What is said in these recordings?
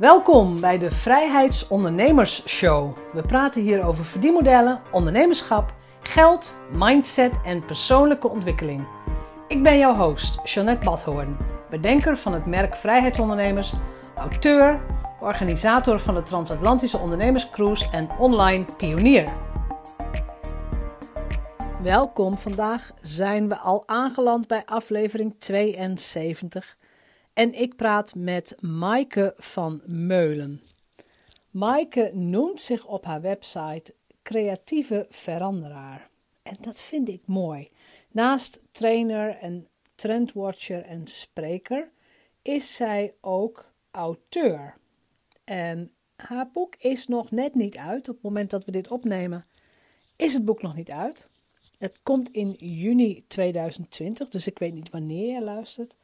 Welkom bij de Vrijheidsondernemers Show. We praten hier over verdienmodellen, ondernemerschap, geld, mindset en persoonlijke ontwikkeling. Ik ben jouw host, Jeanette Badhoorn, bedenker van het merk Vrijheidsondernemers, auteur, organisator van de Transatlantische Ondernemerscruise en online pionier. Welkom, vandaag zijn we al aangeland bij aflevering 72 en ik praat met Maaike van Meulen. Maaike noemt zich op haar website creatieve veranderaar. En dat vind ik mooi. Naast trainer en trendwatcher en spreker is zij ook auteur. En haar boek is nog net niet uit. Op het moment dat we dit opnemen, is het boek nog niet uit. Het komt in juni 2020, dus ik weet niet wanneer je luistert.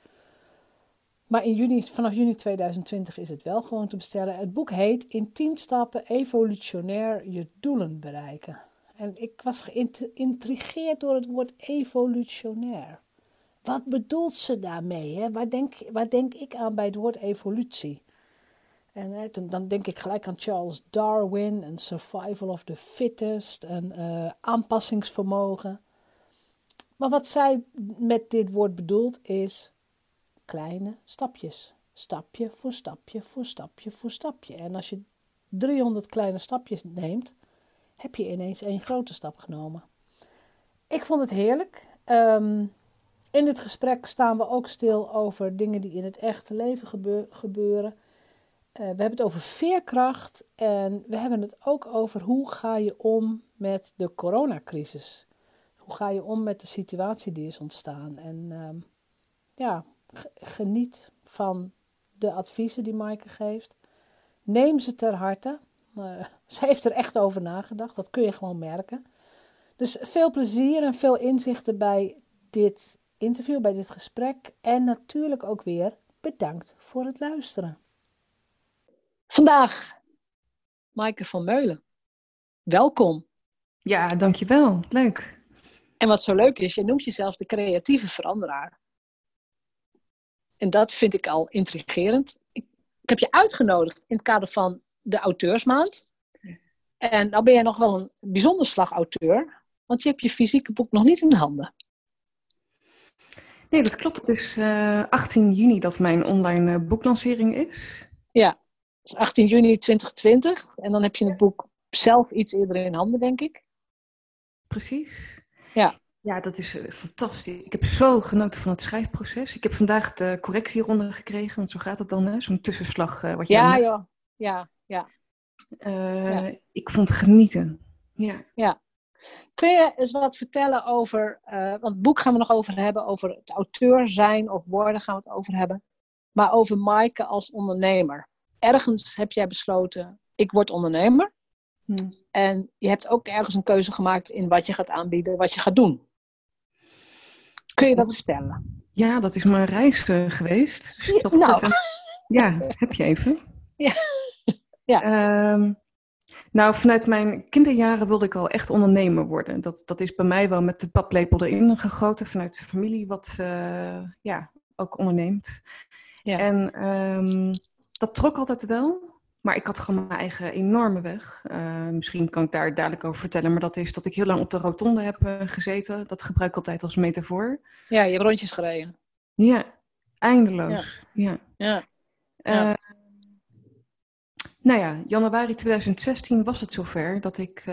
Maar in juni, vanaf juni 2020 is het wel gewoon te bestellen. Het boek heet In 10 stappen evolutionair je doelen bereiken. En ik was geïntrigeerd door het woord evolutionair. Wat bedoelt ze daarmee? Hè? Waar, denk, waar denk ik aan bij het woord evolutie? En dan denk ik gelijk aan Charles Darwin en survival of the fittest en uh, aanpassingsvermogen. Maar wat zij met dit woord bedoelt is kleine stapjes. Stapje voor stapje voor stapje voor stapje. En als je 300 kleine stapjes neemt, heb je ineens één grote stap genomen. Ik vond het heerlijk. Um, in dit gesprek staan we ook stil over dingen die in het echte leven gebeuren. Uh, we hebben het over veerkracht en we hebben het ook over hoe ga je om met de coronacrisis. Hoe ga je om met de situatie die is ontstaan? En uh, ja, geniet van de adviezen die Maaike geeft. Neem ze ter harte. Uh, ze heeft er echt over nagedacht, dat kun je gewoon merken. Dus veel plezier en veel inzichten bij dit interview, bij dit gesprek. En natuurlijk ook weer bedankt voor het luisteren. Vandaag Maaike van Meulen. Welkom. Ja, dankjewel. Leuk. En wat zo leuk is, je noemt jezelf de creatieve veranderaar. En dat vind ik al intrigerend. Ik, ik heb je uitgenodigd in het kader van de auteursmaand. En nou ben jij nog wel een bijzonder slagauteur, want je hebt je fysieke boek nog niet in handen. Nee, dat klopt. Het is uh, eh, 18 juni dat mijn online uh, boeklancering is. Ja, het is 18 juni 2020. En dan heb je het boek zelf iets eerder in handen, denk ik. Precies. Ja. Ja, dat is uh, fantastisch. Ik heb zo genoten van het schrijfproces. Ik heb vandaag de correctieronde gekregen, want zo gaat het dan, zo'n tussenslag wat je Ja, joh. Ja, ja. ja. Ik vond het genieten. Ja. ja. Kun je eens wat vertellen over, uh, want het boek gaan we nog over hebben, over het auteur zijn of worden gaan we het over hebben, maar over Maaike als ondernemer. Ergens heb jij besloten, ik word ondernemer. Hmm. En je hebt ook ergens een keuze gemaakt in wat je gaat aanbieden, wat je gaat doen. Kun je dat eens vertellen? Ja, dat is mijn reis uh, geweest. Dus dat nou. Ja, heb je even? Ja. ja. Um, nou, vanuit mijn kinderjaren wilde ik al echt ondernemer worden. Dat, dat is bij mij wel met de paplepel erin gegoten vanuit de familie, wat uh, ja, ook onderneemt. Ja. En um, dat trok altijd wel. Maar ik had gewoon mijn eigen enorme weg. Uh, misschien kan ik daar dadelijk over vertellen. Maar dat is dat ik heel lang op de rotonde heb uh, gezeten. Dat gebruik ik altijd als metafoor. Ja, je hebt rondjes gereden. Ja, eindeloos. Ja. ja. ja. Nou ja, januari 2016 was het zover dat ik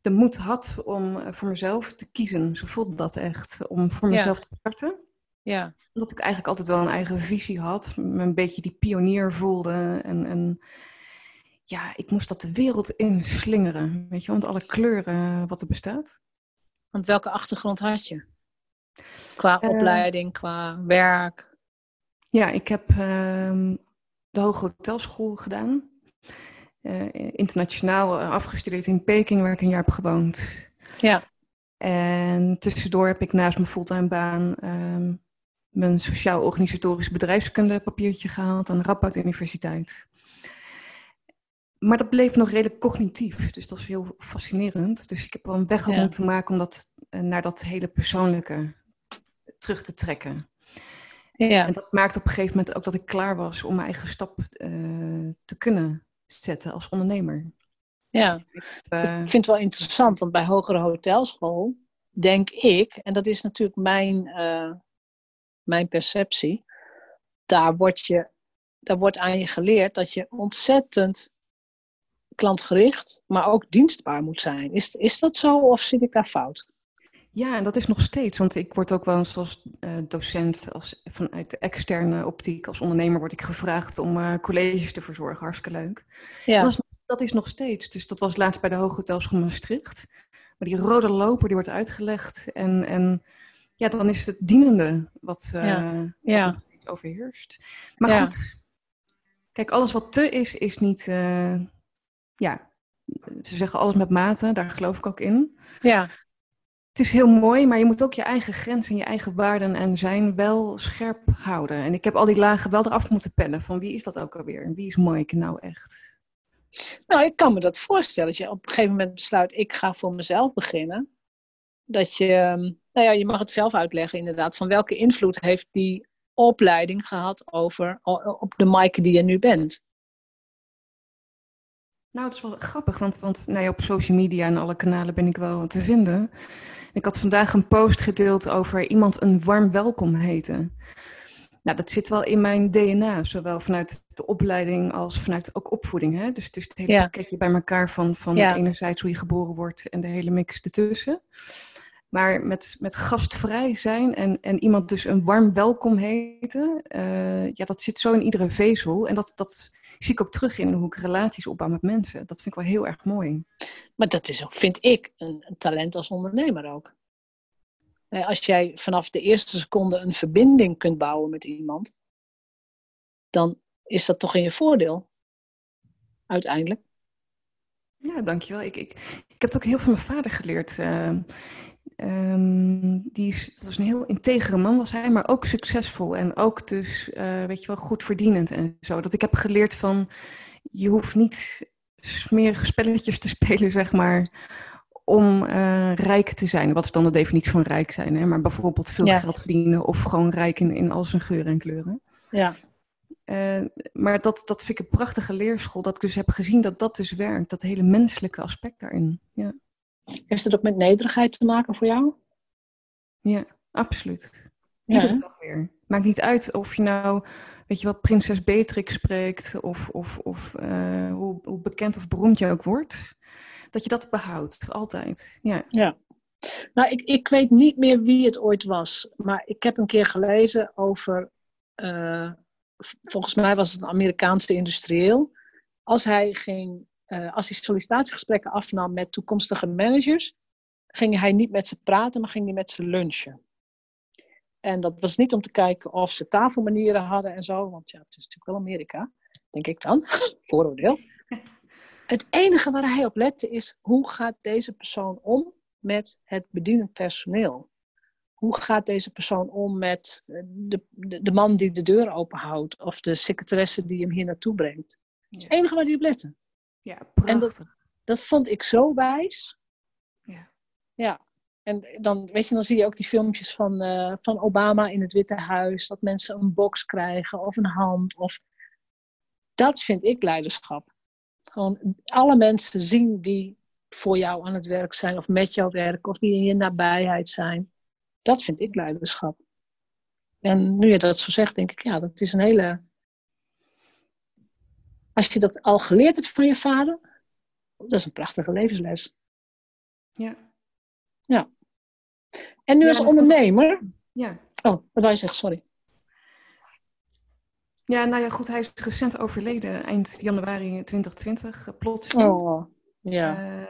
de moed had om eh, voor mezelf te kiezen. Zo voelde dat echt, om voor mezelf te starten. Ja. Omdat ik eigenlijk altijd wel een eigen visie had, me een beetje die pionier voelde. En, en ja, ik moest dat de wereld inslingeren, weet je, want alle kleuren wat er bestaat. Want welke achtergrond had je? Qua uh, opleiding, qua werk? Ja, ik heb uh, de Hoge Hotelschool gedaan. Uh, internationaal afgestudeerd in Peking, waar ik een jaar heb gewoond. Ja. En tussendoor heb ik naast mijn fulltime baan um, mijn sociaal-organisatorisch bedrijfskunde papiertje gehaald aan de Radboud Universiteit. Maar dat bleef nog redelijk cognitief, dus dat is heel fascinerend. Dus ik heb wel een weg ja. moeten maken om dat uh, naar dat hele persoonlijke terug te trekken. Ja. En dat maakte op een gegeven moment ook dat ik klaar was om mijn eigen stap uh, te kunnen zetten als ondernemer. Ja, ik, uh, ik vind het wel interessant, want bij hogere hotelschool denk ik, en dat is natuurlijk mijn, uh, mijn perceptie, daar wordt, je, daar wordt aan je geleerd dat je ontzettend klantgericht, maar ook dienstbaar moet zijn. Is, is dat zo of zit ik daar fout? Ja, en dat is nog steeds, want ik word ook wel eens als uh, docent, als, vanuit de externe optiek, als ondernemer word ik gevraagd om uh, colleges te verzorgen. Hartstikke leuk. Ja. Dat is, dat, is, nog steeds. Dus dat was laatst bij de Hooghotelschool Maastricht. Maar die rode loper, die wordt uitgelegd. En, en ja, dan is het dienende wat, uh, ja. ja. overheerst. Maar goed, kijk, alles wat te is, is niet ja, ze zeggen alles met mate, daar geloof ik ook in. Ja. Het is heel mooi, maar je moet ook je eigen grenzen en je eigen waarden en zijn wel scherp houden. En ik heb al die lagen wel eraf moeten pellen van wie is dat ook alweer? Wie is Maaike nou echt? Nou, ik kan me dat voorstellen. Dat je op een gegeven moment besluit, ik ga voor mezelf beginnen. Dat je, ehm, nou ja, je mag het zelf uitleggen inderdaad, van welke invloed heeft die opleiding gehad over, op de Maaike die je nu bent? Nou, het is wel grappig, want, want nou ja, op social media en alle kanalen ben ik wel te vinden. Ik had vandaag een post gedeeld over iemand een warm welkom heten. Nou, dat zit wel in mijn DNA, zowel vanuit de opleiding als vanuit ook opvoeding. Hè? Dus het is het hele pakketje bij elkaar van, van enerzijds hoe je geboren wordt en de hele mix ertussen. Maar met, met gastvrij zijn en, en iemand dus een warm welkom heten, uh, ja, dat zit zo in iedere vezel. En dat, dat zie ik ook terug in hoe ik relaties opbouw met mensen. Dat vind ik wel heel erg mooi. Maar dat is ook, vind ik, een, een talent als ondernemer ook. Als jij vanaf de eerste seconde een verbinding kunt bouwen met iemand, dan is dat toch in je voordeel. Uiteindelijk. Ja, dankjewel. Ik, ik, ik heb het ook heel van mijn vader geleerd. Uh, Um, die is, dat was een heel integere man was hij, maar ook succesvol en ook dus, uh, weet je wel, goed verdienend en zo. Dat ik heb geleerd van, je hoeft niet smerige spelletjes te spelen, zeg maar, om uh, rijk te zijn. Wat is dan de definitie van rijk zijn? Hè? Maar bijvoorbeeld veel geld verdienen of gewoon rijk in, in al zijn geuren en kleuren. Ja. Uh, maar dat, dat vind ik een prachtige leerschool, dat ik dus heb gezien dat dat dus werkt, dat hele menselijke aspect daarin. Ja. Heeft het ook met nederigheid te maken voor jou? Ja, absoluut. Iedere dag weer. Maakt niet uit of je nou, weet je wat, prinses Beatrix spreekt of, of, of uh, hoe, hoe bekend of beroemd je ook wordt. Dat je dat behoudt, altijd. Ja. ja. Nou, ik, ik weet niet meer wie het ooit was, maar ik heb een keer gelezen over, uh, volgens mij was het een Amerikaanse industrieel. Als hij ging uh, als hij sollicitatiegesprekken afnam met toekomstige managers, ging hij niet met ze praten, maar ging hij met ze lunchen. En dat was niet om te kijken of ze tafelmanieren hadden en zo, want ja, het is natuurlijk wel Amerika, denk ik dan, vooroordeel. Het enige waar hij op lette is, hoe gaat deze persoon om met het bedienend personeel? Hoe gaat deze persoon om met de, de, de man die de deur openhoudt of de secretaresse die hem hier naartoe brengt? Dat is het enige waar hij op lette. Ja, prachtig. En dat, dat vond ik zo wijs. Ja. Ja. En dan, weet je, dan zie je ook die filmpjes van, uh, van Obama in het Witte Huis. Dat mensen een box krijgen of een hand. Of... Dat vind ik leiderschap. Gewoon alle mensen zien die voor jou aan het werk zijn. Of met jou werken. Of die in je nabijheid zijn. Dat vind ik leiderschap. En nu je dat zo zegt, denk ik, ja, dat is een hele als je dat al geleerd hebt van je vader, dat is een prachtige levensles. Ja. Ja. En nu als ondernemer. Ja. Oh, wat wil je zeggen? Sorry. Ja, nou ja, goed, hij is recent overleden, eind januari 2020, eh, plotseling. Oh, ja. Uh,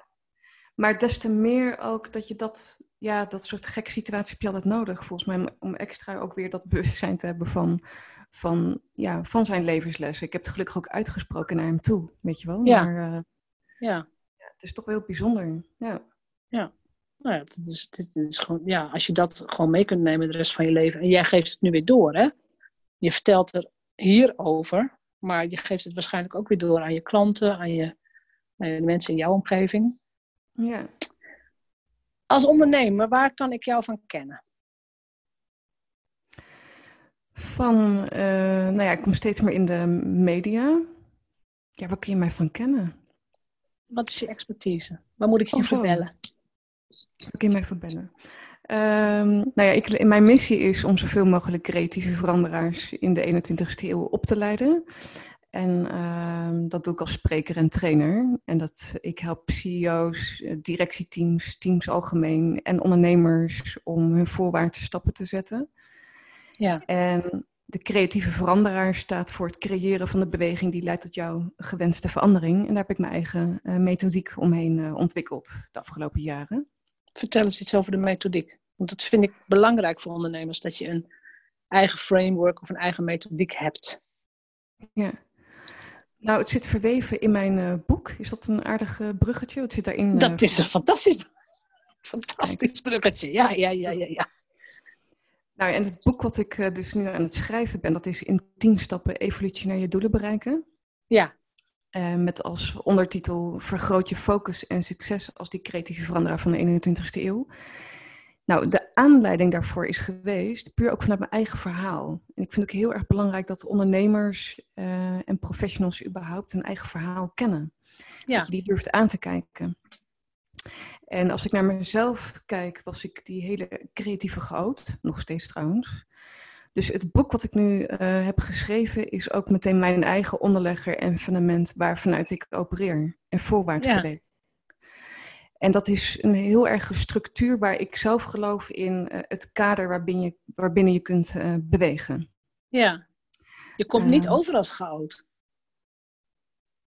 maar des te meer ook dat je dat, ja, dat soort gekke situatie heb je altijd nodig, volgens mij, om extra ook weer dat bewustzijn te hebben van van, ja, van zijn levenslessen. Ik heb het gelukkig ook uitgesproken naar hem toe, weet je wel. Ja. Maar, uh, ja. ja. Het is toch wel heel bijzonder. Ja. Ja. Nou ja, dit is, dit is gewoon, ja, als je dat gewoon mee kunt nemen de rest van je leven. En jij geeft het nu weer door, hè? Je vertelt er hierover, maar je geeft het waarschijnlijk ook weer door aan je klanten, aan je, aan de mensen in jouw omgeving. Ja. Als ondernemer, waar kan ik jou van kennen? Van, uh, nou ja, ik kom steeds meer in de media. Ja, waar kun je mij van kennen? Wat is je expertise? Waar moet ik je oh, voor bellen? Waar kun je mij voor bellen? Um, nou ja, ik, mijn missie is om zoveel mogelijk creatieve veranderaars in de 21ste eeuw op te leiden. En uh, dat doe ik als spreker en trainer. En dat, ik help CEO's, directieteams, teams algemeen en ondernemers om hun voorwaartse stappen te zetten. Ja. En de creatieve veranderaar staat voor het creëren van de beweging die leidt tot jouw gewenste verandering. En daar heb ik mijn eigen uh, methodiek omheen uh, ontwikkeld de afgelopen jaren. Vertel eens iets over de methodiek. Want dat vind ik belangrijk voor ondernemers, dat je een eigen framework of een eigen methodiek hebt. Ja. Nou, het zit verweven in mijn uh, boek. Is dat een aardig bruggetje? Wat zit daarin? Dat is een fantastisch, fantastisch bruggetje. Ja, ja, ja, ja, ja. Nou, en het boek wat ik uh, dus nu aan het schrijven ben, dat is in tien stappen evolutionair je doelen bereiken. Ja. Uh, met als ondertitel Vergroot je focus en succes als die creatieve veranderaar van de 21ste eeuw. Nou, de aanleiding daarvoor is geweest, puur ook vanuit mijn eigen verhaal. En ik vind het ook heel erg belangrijk dat ondernemers uh, en professionals überhaupt hun eigen verhaal kennen. Ja. Dat je die durft aan te kijken. En als ik naar mezelf kijk, was ik die hele creatieve goot, nog steeds trouwens. Dus het boek wat ik nu uh, heb geschreven is ook meteen mijn eigen onderlegger en fundament waarvanuit ik opereer en voorwaarts ja. beweeg. En dat is een heel erg structuur waar ik zelf geloof in uh, het kader waarbinnen je, waarbinnen je kunt uh, bewegen. Ja, je komt niet over als goud.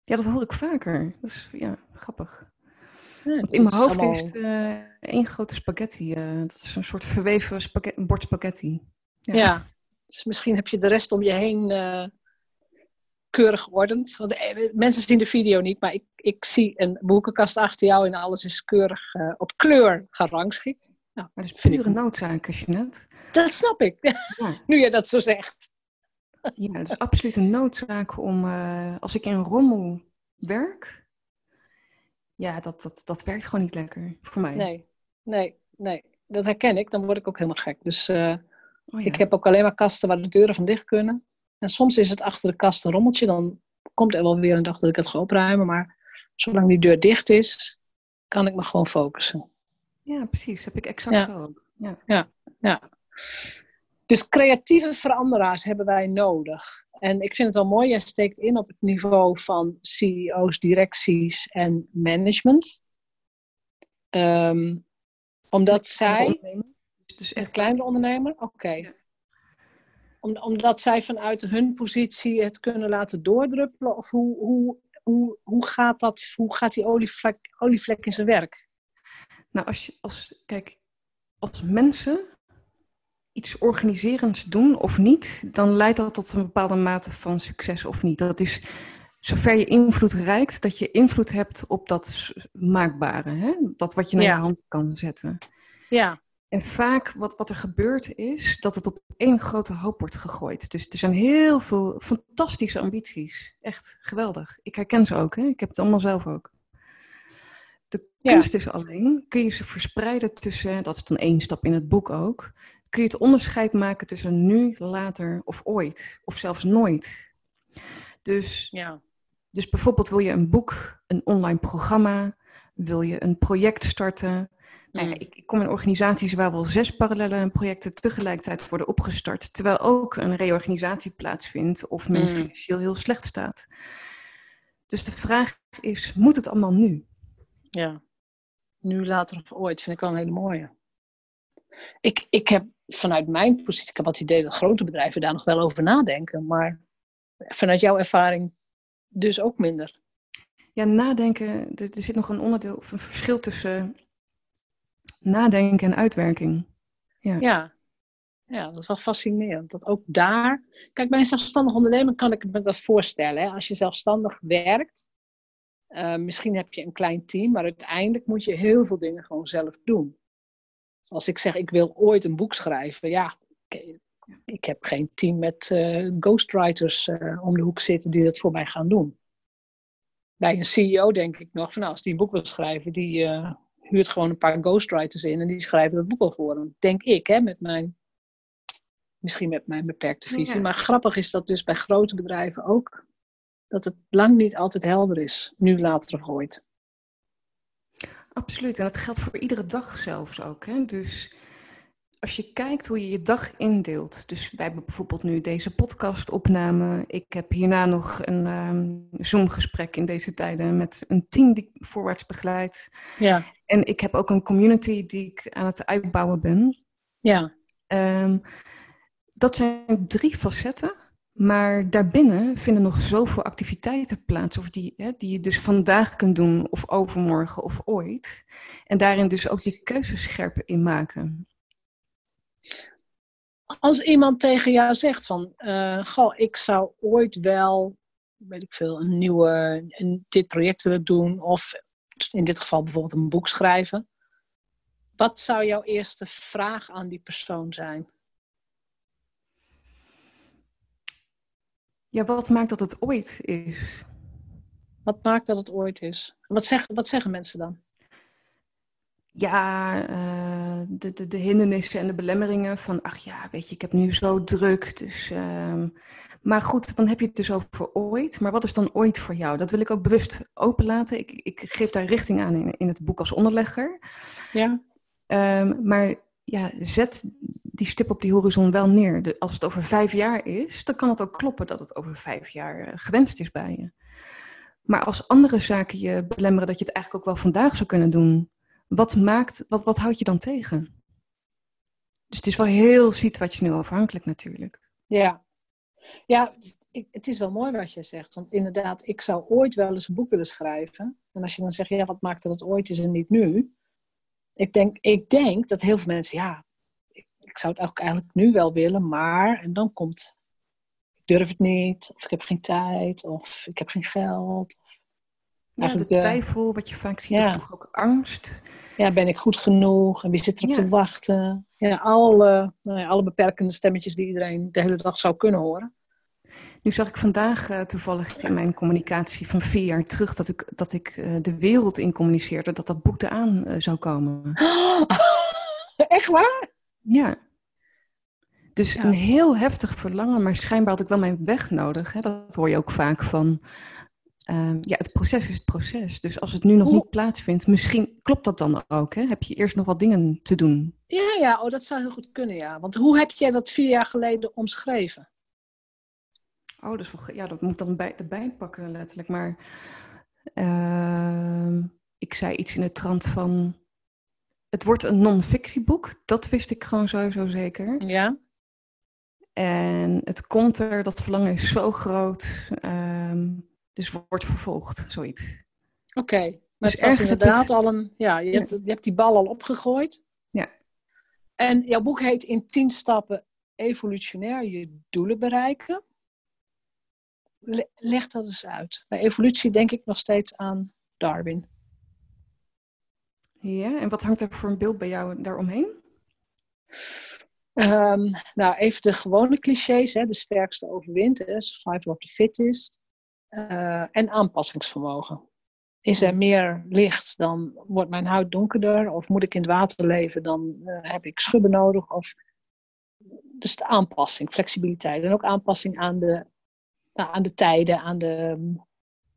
Ja, dat hoor ik vaker. Dat is ja, grappig in mijn hoofd is het uh, één grote spaghetti. Uh, dat is een soort verweven spaghetti, bord spaghetti. Ja. ja. dus misschien heb je de rest om je heen uh, keurig geordend. Want mensen zien de video niet, maar ik, ik zie een boekenkast achter jou en alles is keurig op kleur gerangschikt. Nou, maar dat is pure ik... noodzaak, net. Dat snap ik, ja. nu je dat zo zegt. Ja, het is absoluut een noodzaak om, als ik in rommel werk, ja, dat, dat, dat werkt gewoon niet lekker voor mij. Nee, nee, nee. Dat herken ik. Dan word ik ook helemaal gek. Dus uh, oh, ja. ik heb ook alleen maar kasten waar de deuren van dicht kunnen. En soms is het achter de kast een rommeltje. Dan komt er wel weer een dag dat ik het ga opruimen. Maar zolang die deur dicht is, kan ik me gewoon focussen. Ja, precies. heb ik exact ja. zo ook. Ja. ja, ja. Dus creatieve veranderaars hebben wij nodig. En ik vind het wel mooi, jij steekt in op het niveau van CEO's, directies en management. Um, omdat zij. Dus, dus echt kleinere ondernemer? Oké. Om, omdat zij vanuit hun positie het kunnen laten doordruppelen? Of hoe, hoe, hoe, hoe, gaat, dat, hoe gaat die olievlek, olievlek in zijn werk? Nou, als je, als, kijk, als mensen iets organiserends doen of niet, dan leidt dat tot een bepaalde mate van succes of niet. Dat is zover je invloed reikt, dat je invloed hebt op dat maakbare, hè? dat wat je naar je hand kan zetten. Ja. En vaak wat, wat er gebeurt is dat het op één grote hoop wordt gegooid. Dus er zijn heel veel fantastische ambities. Echt geweldig. Ik herken ze ook. Hè? Ik heb het allemaal zelf ook. De kunst is alleen, kun je ze verspreiden tussen, dat is dan één stap in het boek ook, kun je het onderscheid maken tussen nu, later of ooit, of zelfs nooit. Dus, ja. dus bijvoorbeeld wil je een boek, een online programma, wil je een project starten. Nou ja, mm. ik, ik, kom in organisaties waar wel zes parallele projecten tegelijkertijd worden opgestart, terwijl ook een reorganisatie plaatsvindt of men mm. financieel heel slecht staat. Dus de vraag is, moet het allemaal nu? Ja, nu, later of ooit vind ik wel een hele mooie. Ik, ik heb vanuit mijn positie, ik heb wat idee dat grote bedrijven daar nog wel over nadenken, maar vanuit jouw ervaring dus ook minder. Ja, nadenken, er, er zit nog een onderdeel of een verschil tussen nadenken en uitwerking. Ja. ja. Ja, dat is wel fascinerend. Dat ook daar. Kijk, bij een zelfstandig ondernemer kan ik me dat voorstellen. Hè? Als je zelfstandig werkt, uh, misschien heb je een klein team, maar uiteindelijk moet je heel veel dingen gewoon zelf doen. Als ik zeg, ik wil ooit een boek schrijven, ja, ik heb geen team met uh, ghostwriters uh, om de hoek zitten die dat voor mij gaan doen. Bij een CEO denk ik nog van, nou, als die een boek wil schrijven, die uh, huurt gewoon een paar ghostwriters in en die schrijven dat boek al voor hem. Denk ik, hè, met mijn Misschien met mijn beperkte visie. Maar grappig is dat dus bij grote bedrijven ook. Dat het lang niet altijd helder is. Nu, later of ooit. Absoluut. En dat geldt voor iedere dag zelfs ook. Hè? Dus als je kijkt hoe je je dag indeelt. Dus wij hebben bijvoorbeeld nu deze podcastopname. Ik heb hierna nog een um, Zoom-gesprek in deze tijden met een team die ik voorwaarts begeleid. Ja. En ik heb ook een community die ik aan het uitbouwen ben. Ja. Um, dat zijn drie facetten. Maar daarbinnen vinden nog zoveel activiteiten plaats, of die, hè, die je dus vandaag kunt doen, of overmorgen, of ooit. En daarin dus ook die keuzes scherp in maken. Als iemand tegen jou zegt van, uh, goh, ik zou ooit wel, weet ik veel, een nieuwe, een, dit project willen doen, of in dit geval bijvoorbeeld een boek schrijven. Wat zou jouw eerste vraag aan die persoon zijn? Ja, wat maakt dat het ooit is? Wat maakt dat het ooit is? Wat, zeg, wat zeggen mensen dan? Ja, uh, de, de, de hindernissen en de belemmeringen van, ach ja, weet je, ik heb nu zo druk. Dus, uh, maar goed, dan heb je het dus over ooit. Maar wat is dan ooit voor jou? Dat wil ik ook bewust openlaten. Ik, ik geef daar richting aan in, in het boek als onderlegger. Ja. Um, maar ja, zet die stip op die horizon wel neer. De, als het over vijf jaar is, dan kan het ook kloppen dat het over vijf jaar uh, gewenst is bij je. Maar als andere zaken je belemmeren dat je het eigenlijk ook wel vandaag zou kunnen doen, wat maakt, wat, wat houdt je dan tegen? Dus het is wel heel situationeel afhankelijk natuurlijk. Ja, ja het is wel mooi wat je zegt. Want inderdaad, ik zou ooit wel eens een boek willen schrijven. En als je dan zegt, ja, wat maakt dat het ooit is en niet nu? Ik denk, ik denk dat heel veel mensen, ja, ik zou het ook eigenlijk nu wel willen, maar, en dan komt, ik durf het niet, of ik heb geen tijd, of ik heb geen geld. Of ja, de twijfel, wat je vaak ziet, of toch ook angst. Ja, ben ik goed genoeg? En wie zit erop ja. te wachten? Ja, alle, nou ja, alle beperkende stemmetjes die iedereen de hele dag zou kunnen horen. Nu zag ik vandaag uh, toevallig in mijn communicatie van vier jaar terug dat ik, dat ik uh, de wereld in communiceerde, dat dat boek eraan uh, zou komen. Echt waar? Ja. Dus ja. een heel heftig verlangen, maar schijnbaar had ik wel mijn weg nodig. Hè? Dat hoor je ook vaak van. Uh, ja, het proces is het proces. Dus als het nu nog Hoe? niet plaatsvindt, misschien klopt dat dan ook. Hè? Heb je eerst nog wat dingen te doen? Ja, ja, oh, dat zou heel goed kunnen, ja. Want hoe heb jij dat vier jaar geleden omschreven? Oh, dat, is wel, ja, dat moet ik dan bij, erbij pakken, letterlijk. Maar uh, ik zei iets in de trant van het wordt een non-fictieboek. Dat wist ik gewoon sowieso zeker. Ja. En het komt er, dat verlangen is zo groot. Um, dus wordt vervolgd, zoiets. Oké. Okay. Dus ergens inderdaad het... al een... Ja, je, ja. Hebt, je hebt die bal al opgegooid. Ja. En jouw boek heet In 10 stappen evolutionair je doelen bereiken. Leg dat eens uit. Bij evolutie denk ik nog steeds aan Darwin. Ja, en wat hangt er voor een beeld bij jou daaromheen? Um, nou, even de gewone clichés. Hè. De sterkste overwint, hè. survival of the fittest. Uh, en aanpassingsvermogen. Is er meer licht, dan wordt mijn huid donkerder. Of moet ik in het water leven, dan uh, heb ik schubben nodig. Of... Dus de aanpassing, flexibiliteit. En ook aanpassing aan de, nou, aan de tijden, aan, de,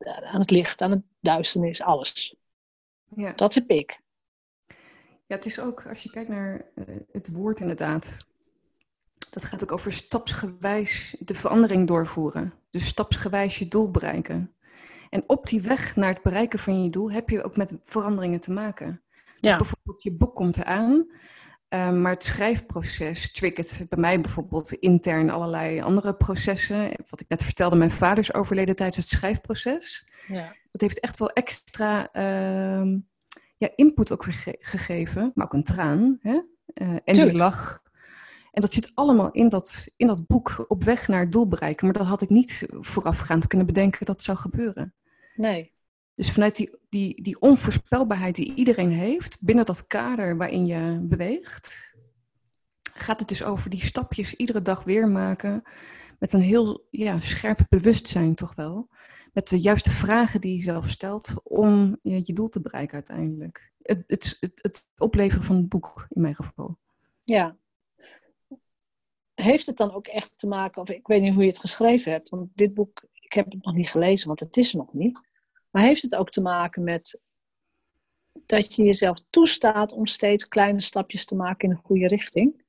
aan het licht, aan het duisternis, alles. Ja. Dat heb ik. Ja, het is ook, als je kijkt naar uh, het woord inderdaad, dat gaat ook over stapsgewijs de verandering doorvoeren. Dus stapsgewijs je doel bereiken. En op die weg naar het bereiken van je doel heb je ook met veranderingen te maken. Dus ja. bijvoorbeeld je boek komt eraan, uh, maar het schrijfproces triggert bij mij bijvoorbeeld intern allerlei andere processen. Wat ik net vertelde, mijn vader is overleden tijdens het schrijfproces. Ja. Dat heeft echt wel extra... Uh, ja, input ook ge gegeven, maar ook een traan. Hè? Uh, en die lach. En dat zit allemaal in dat, in dat boek op weg naar het doel bereiken. Maar dat had ik niet voorafgaand kunnen bedenken dat zou gebeuren. Nee. Dus vanuit die, die, die onvoorspelbaarheid die iedereen heeft, binnen dat kader waarin je beweegt, gaat het dus over die stapjes iedere dag weer maken. Met een heel ja, scherp bewustzijn toch wel met de juiste vragen die je zelf stelt om je, je doel te bereiken uiteindelijk. Het, het, het, het, opleveren van het boek, in mijn geval. Ja. heeft het dan ook echt te maken, of ik weet niet hoe je het geschreven hebt, want dit boek, ik heb het nog niet gelezen, want het is nog niet. Maar heeft het ook te maken met dat je jezelf toestaat om steeds kleine stapjes te maken in de goede richting?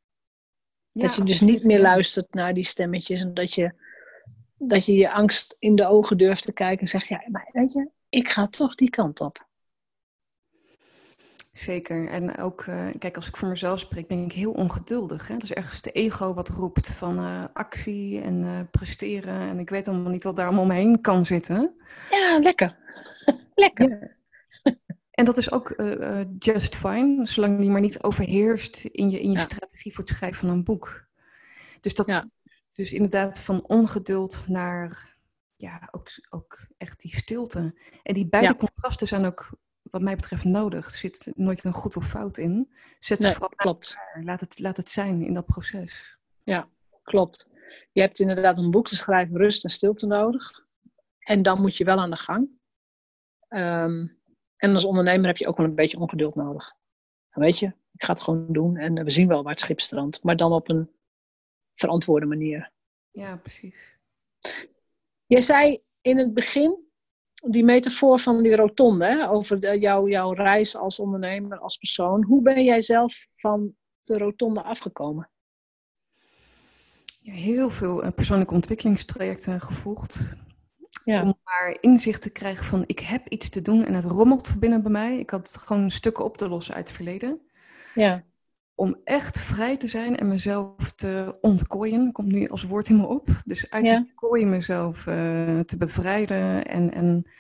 dat je dus niet meer luistert naar die stemmetjes en dat je, dat je je angst in de ogen durft te kijken en zegt, ja, maar weet je, ik ga toch die kant op. Zeker. En ook, uh, kijk, als ik voor mezelf spreek, ben ik heel ongeduldig. Hè? Dat is ergens de ego wat roept van uh, actie en uh, presteren. En ik weet allemaal niet wat daar allemaal omheen kan zitten. Ja, lekker. lekker. Ja. En dat is ook just fine, zolang die maar niet overheerst in je, in je ja. strategie voor het schrijven van een boek. Dus dat, ja. Dus inderdaad van ongeduld naar, ja, ook, ook echt die stilte. En die beide contrasten zijn ook wat mij betreft nodig. Er zit nooit een goed of fout in. Zet ze vooral klopt. Laat het, laat het zijn in dat proces. Ja, klopt. Je hebt inderdaad een boek te schrijven, rust en stilte nodig. En dan moet je wel aan de gang. Um, en als ondernemer heb je ook wel een beetje ongeduld nodig. Weet je, ik ga het gewoon doen en we zien wel waar het schip strandt. Maar dan op een verantwoorde manier. Ja, precies. Je zei in het begin die metafoor van die rotonde, hè, over de, jou, jouw reis als ondernemer, als persoon. Hoe ben jij zelf van de rotonde afgekomen? Ja, heel veel uh, persoonlijke ontwikkelingstrajecten gevolgd. Ja. Om maar inzicht te krijgen van ik heb iets te doen en het rommelt binnen bij mij. Ik had gewoon stukken op te lossen uit het verleden. Ja. Om echt vrij te zijn en mezelf te ontkooien, komt nu als woord in me op. Dus uit ja. die kooi mezelf uh, te bevrijden en, en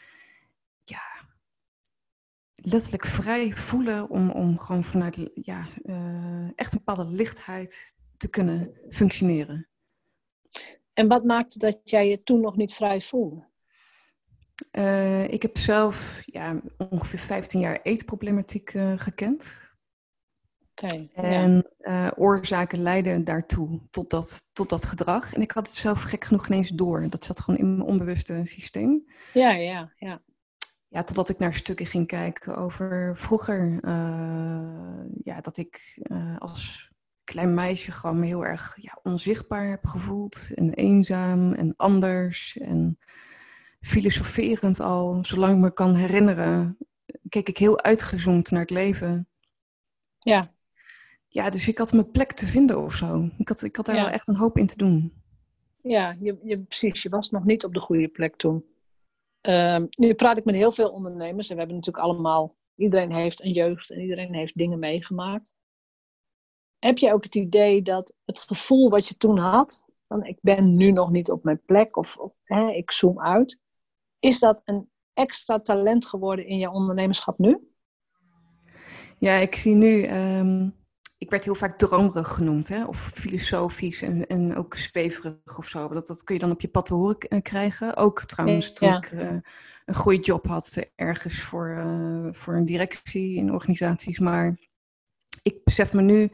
ja, letterlijk vrij voelen om, om gewoon vanuit ja, uh, echt een bepaalde lichtheid te kunnen functioneren. En wat maakte dat jij je toen nog niet vrij voelde? Uh, ik heb zelf ja, ongeveer 15 jaar eetproblematiek gekend. Okay, en ja. uh, oorzaken leiden daartoe, tot dat, tot dat gedrag. En ik had het zelf gek genoeg ineens door. Dat zat gewoon in mijn onbewuste systeem. Ja, ja, ja. Ja, totdat ik naar stukken ging kijken over vroeger. ja, dat ik als klein meisje gewoon me heel erg ja, onzichtbaar heb gevoeld. En eenzaam en anders. En filosoferend al, zolang ik me kan herinneren, keek ik heel uitgezoomd naar het leven. Ja. Ja, dus ik had mijn plek te vinden of zo. Ik had, ik had daar wel echt een hoop in te doen. Ja, je, je, precies. Je was nog niet op de goede plek toen. Um, nu praat ik met heel veel ondernemers en we hebben natuurlijk allemaal, iedereen heeft een jeugd en iedereen heeft dingen meegemaakt. Heb je ook het idee dat het gevoel wat je toen had, van ik ben nu nog niet op mijn plek of, of hè, ik zoom uit, is dat een extra talent geworden in je ondernemerschap nu? Ja, ik zie nu, um, ik werd heel vaak dromerig genoemd, hè? of filosofisch en, en ook zweverig of zo. Dat, dat kun je dan op je pad te horen eh, krijgen. Ook trouwens toen ik uh, een goede job had ergens voor, uh, voor een directie in organisaties. Maar ik besef me nu,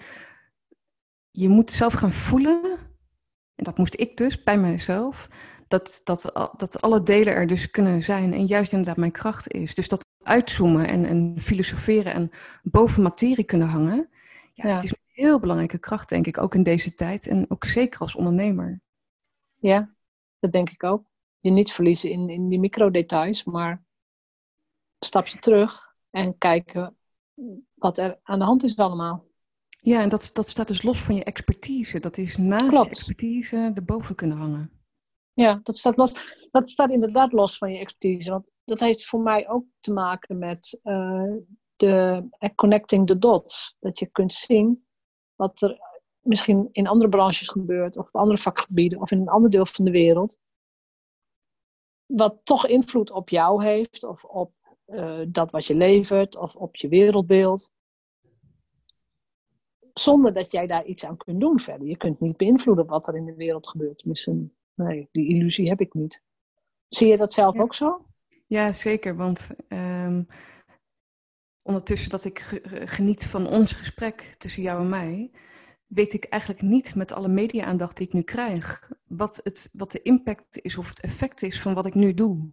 je moet zelf gaan voelen, en dat moest ik dus bij mezelf, dat, dat, dat alle delen er dus kunnen zijn en juist inderdaad mijn kracht is. Dus dat uitzoomen en, en filosoferen en boven materie kunnen hangen, ja, ja. dat is een heel belangrijke kracht, denk ik, ook in deze tijd en ook zeker als ondernemer. Ja, dat denk ik ook. Je niet verliezen in, in die microdetails, maar een stapje terug en kijken wat er aan de hand is allemaal. Ja, en dat, dat staat dus los van je expertise. Dat is naast Klopt. expertise erboven kunnen hangen. Ja, dat staat, los, dat staat inderdaad los van je expertise. Want dat heeft voor mij ook te maken met uh, de uh, connecting the dots. Dat je kunt zien wat er misschien in andere branches gebeurt, of andere vakgebieden, of in een ander deel van de wereld. Wat toch invloed op jou heeft, of op uh, dat wat je levert, of op je wereldbeeld. Zonder dat jij daar iets aan kunt doen verder. Je kunt niet beïnvloeden wat er in de wereld gebeurt. Tenminste, nee, die illusie heb ik niet. Zie je dat zelf ook zo? Ja, zeker. Want um, ondertussen dat ik geniet van ons gesprek tussen jou en mij, weet ik eigenlijk niet met alle media-aandacht die ik nu krijg, wat, het, wat de impact is of het effect is van wat ik nu doe.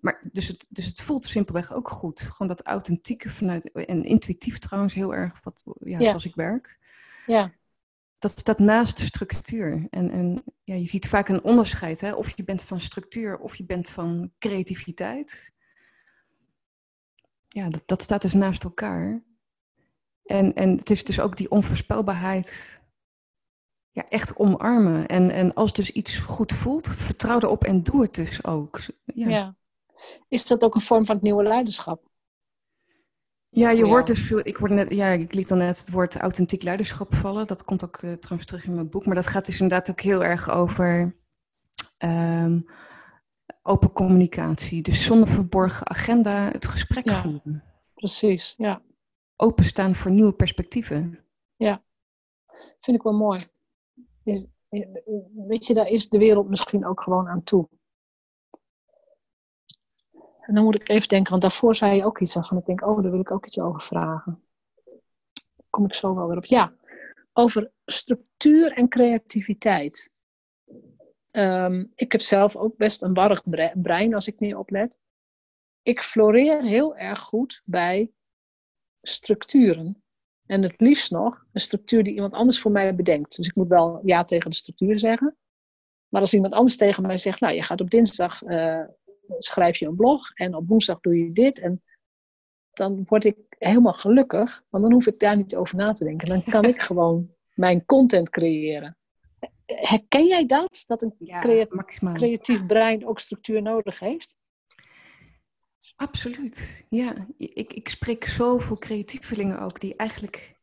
Maar, dus, het, dus het voelt simpelweg ook goed. Gewoon dat authentieke vanuit, en intuïtief trouwens heel erg, wat, ja, ja. zoals ik werk. Ja. dat staat naast structuur. En, en ja, je ziet vaak een onderscheid, hè? of je bent van structuur of je bent van creativiteit. Ja, dat, dat staat dus naast elkaar. En, en het is dus ook die onvoorspelbaarheid ja, echt omarmen. En, en als dus iets goed voelt, vertrouw erop en doe het dus ook. Ja. ja. Is dat ook een vorm van het nieuwe leiderschap? Ja, je hoort dus veel. Ik, hoorde net, ja, ik liet dan net het woord authentiek leiderschap vallen. Dat komt ook uh, trouwens terug in mijn boek. Maar dat gaat dus inderdaad ook heel erg over um, open communicatie. Dus zonder verborgen agenda het gesprek ja, voeren. Precies, ja. Openstaan voor nieuwe perspectieven. Ja, vind ik wel mooi. Weet je, daar is de wereld misschien ook gewoon aan toe. En dan moet ik even denken, want daarvoor zei je ook iets van. Ik denk, oh, daar wil ik ook iets over vragen. Daar kom ik zo wel weer op. Ja, over structuur en creativiteit. Ehm, ik heb zelf ook best een warrig brein als ik niet oplet. Ik floreer heel erg goed bij structuren. En het liefst nog een structuur die iemand anders voor mij bedenkt. Dus ik moet wel ja tegen de structuur zeggen. Maar als iemand anders tegen mij zegt, nou, je gaat op dinsdag uh, schrijf je een blog en op woensdag doe je dit. En dan word ik helemaal gelukkig, want dan hoef ik daar niet over na te denken. Dan kan ik gewoon mijn content creëren. Herken jij dat? Dat een creatief brein ook structuur nodig heeft? Absoluut, ja. Ik, ik spreek zoveel creatievelingen ook die eigenlijk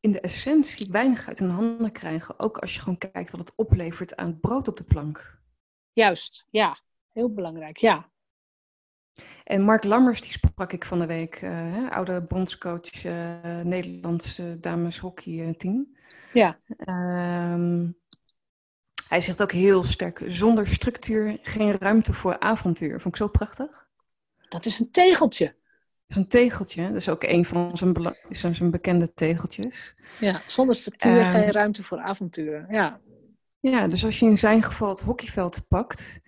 in de essentie weinig uit hun handen krijgen. Ook als je gewoon kijkt wat het oplevert aan brood op de plank. Juist, ja. Heel belangrijk, ja. En Mark Lammers, die sprak ik van de week, uh, oude bondscoach uh, Nederlandse dames hockeyteam. Ja. Um, hij zegt ook heel sterk, zonder structuur geen ruimte voor avontuur. Vond ik zo prachtig. Dat is een tegeltje. Dat is een tegeltje. Dat is ook een van zijn, zijn bekende tegeltjes. Ja, zonder structuur geen ehm, ruimte voor avontuur. Ja. ja, dus als je in zijn geval het hockeyveld pakt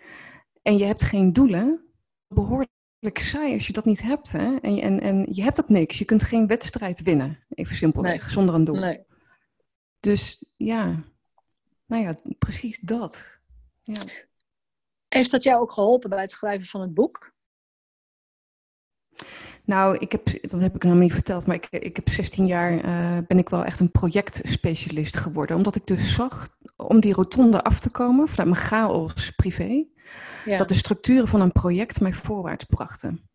en je hebt geen doelen, behoorlijk saai als je dat niet hebt. Hè? En, en, en je hebt ook niks. Je kunt geen wedstrijd winnen, even simpelweg, zonder een doel. Nee. Dus ja, nou ja, precies dat. Ja. Heeft dat jou ook geholpen bij het schrijven van het boek? Nou, ik heb, dat heb ik nog niet verteld, maar ik, ik heb 16 jaar uh, ben ik wel echt een projectspecialist geworden. Omdat ik dus zag, om die rotonde af te komen, vanuit mijn chaos privé, dat de structuren van een project mij voorwaarts brachten.